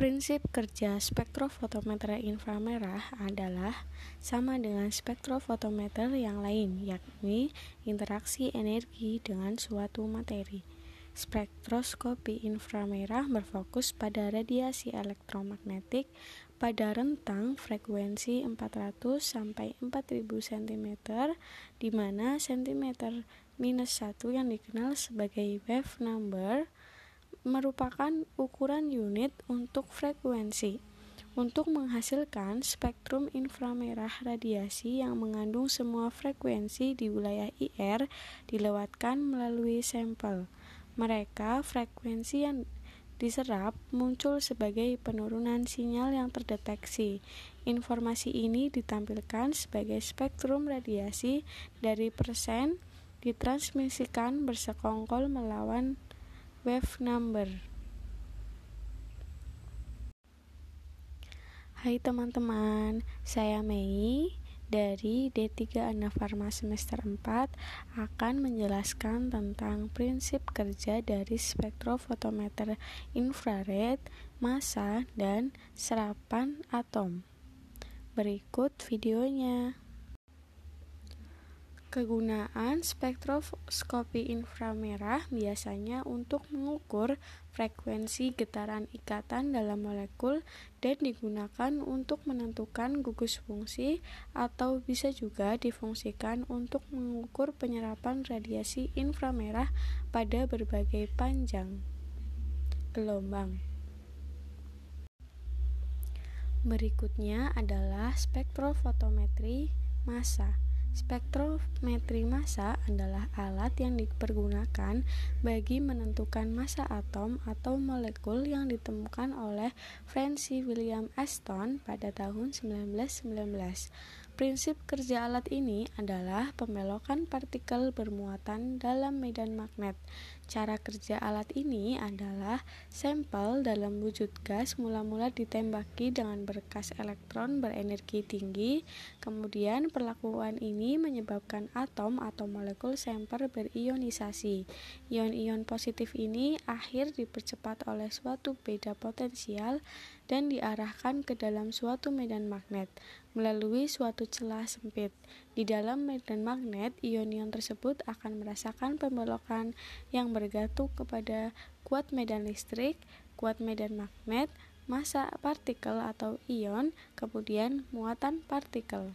Prinsip kerja spektrofotometer inframerah adalah sama dengan spektrofotometer yang lain, yakni interaksi energi dengan suatu materi. Spektroskopi inframerah berfokus pada radiasi elektromagnetik pada rentang frekuensi 400 sampai 4000 cm di mana cm minus 1 yang dikenal sebagai wave number merupakan ukuran unit untuk frekuensi. Untuk menghasilkan spektrum inframerah radiasi yang mengandung semua frekuensi di wilayah IR dilewatkan melalui sampel. Mereka frekuensi yang diserap muncul sebagai penurunan sinyal yang terdeteksi. Informasi ini ditampilkan sebagai spektrum radiasi dari persen ditransmisikan bersekongkol melawan wave number. Hai teman-teman, saya Mei dari D3 Anda Farma semester 4 akan menjelaskan tentang prinsip kerja dari spektrofotometer infrared, massa, dan serapan atom. Berikut videonya. Kegunaan spektroskopi inframerah biasanya untuk mengukur frekuensi getaran ikatan dalam molekul dan digunakan untuk menentukan gugus fungsi atau bisa juga difungsikan untuk mengukur penyerapan radiasi inframerah pada berbagai panjang gelombang. Berikutnya adalah spektrofotometri massa. Spektrometri massa adalah alat yang dipergunakan bagi menentukan massa atom atau molekul yang ditemukan oleh Francis William Aston pada tahun 1919. Prinsip kerja alat ini adalah pembelokan partikel bermuatan dalam medan magnet. Cara kerja alat ini adalah sampel dalam wujud gas mula-mula ditembaki dengan berkas elektron berenergi tinggi, kemudian perlakuan ini menyebabkan atom atau molekul sampel berionisasi. Ion-ion positif ini akhir dipercepat oleh suatu beda potensial dan diarahkan ke dalam suatu medan magnet melalui suatu celah sempit. Di dalam medan magnet, ion-ion tersebut akan merasakan pembelokan yang bergantung kepada kuat medan listrik, kuat medan magnet, massa partikel atau ion, kemudian muatan partikel.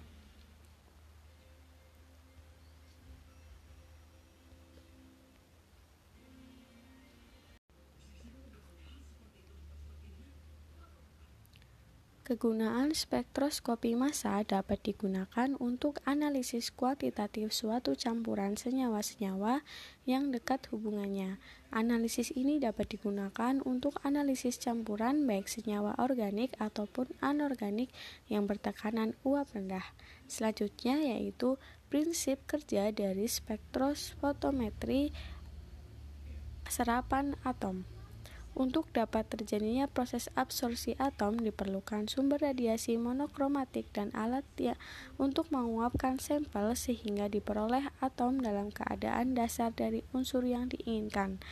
Kegunaan spektroskopi massa dapat digunakan untuk analisis kuantitatif suatu campuran senyawa-senyawa yang dekat hubungannya. Analisis ini dapat digunakan untuk analisis campuran baik senyawa organik ataupun anorganik yang bertekanan uap rendah. Selanjutnya yaitu prinsip kerja dari spektrofotometri serapan atom. Untuk dapat terjadinya proses absorpsi atom diperlukan sumber radiasi monokromatik dan alat ya untuk menguapkan sampel sehingga diperoleh atom dalam keadaan dasar dari unsur yang diinginkan.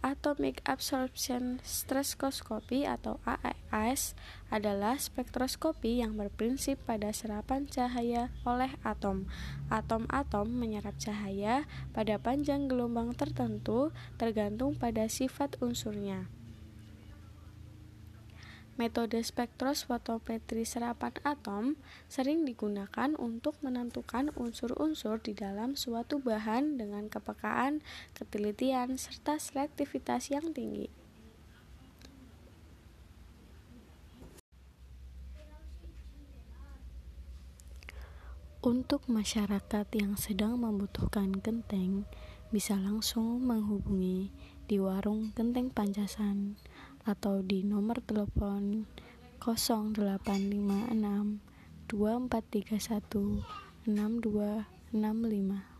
Atomic Absorption Spectroscopy atau AAS adalah spektroskopi yang berprinsip pada serapan cahaya oleh atom. Atom-atom menyerap cahaya pada panjang gelombang tertentu tergantung pada sifat unsurnya. Metode spektrofotometri serapan atom sering digunakan untuk menentukan unsur-unsur di dalam suatu bahan dengan kepekaan, ketelitian, serta selektivitas yang tinggi. Untuk masyarakat yang sedang membutuhkan genteng, bisa langsung menghubungi di warung Genteng Pancasan atau di nomor telepon 0856 2431 6265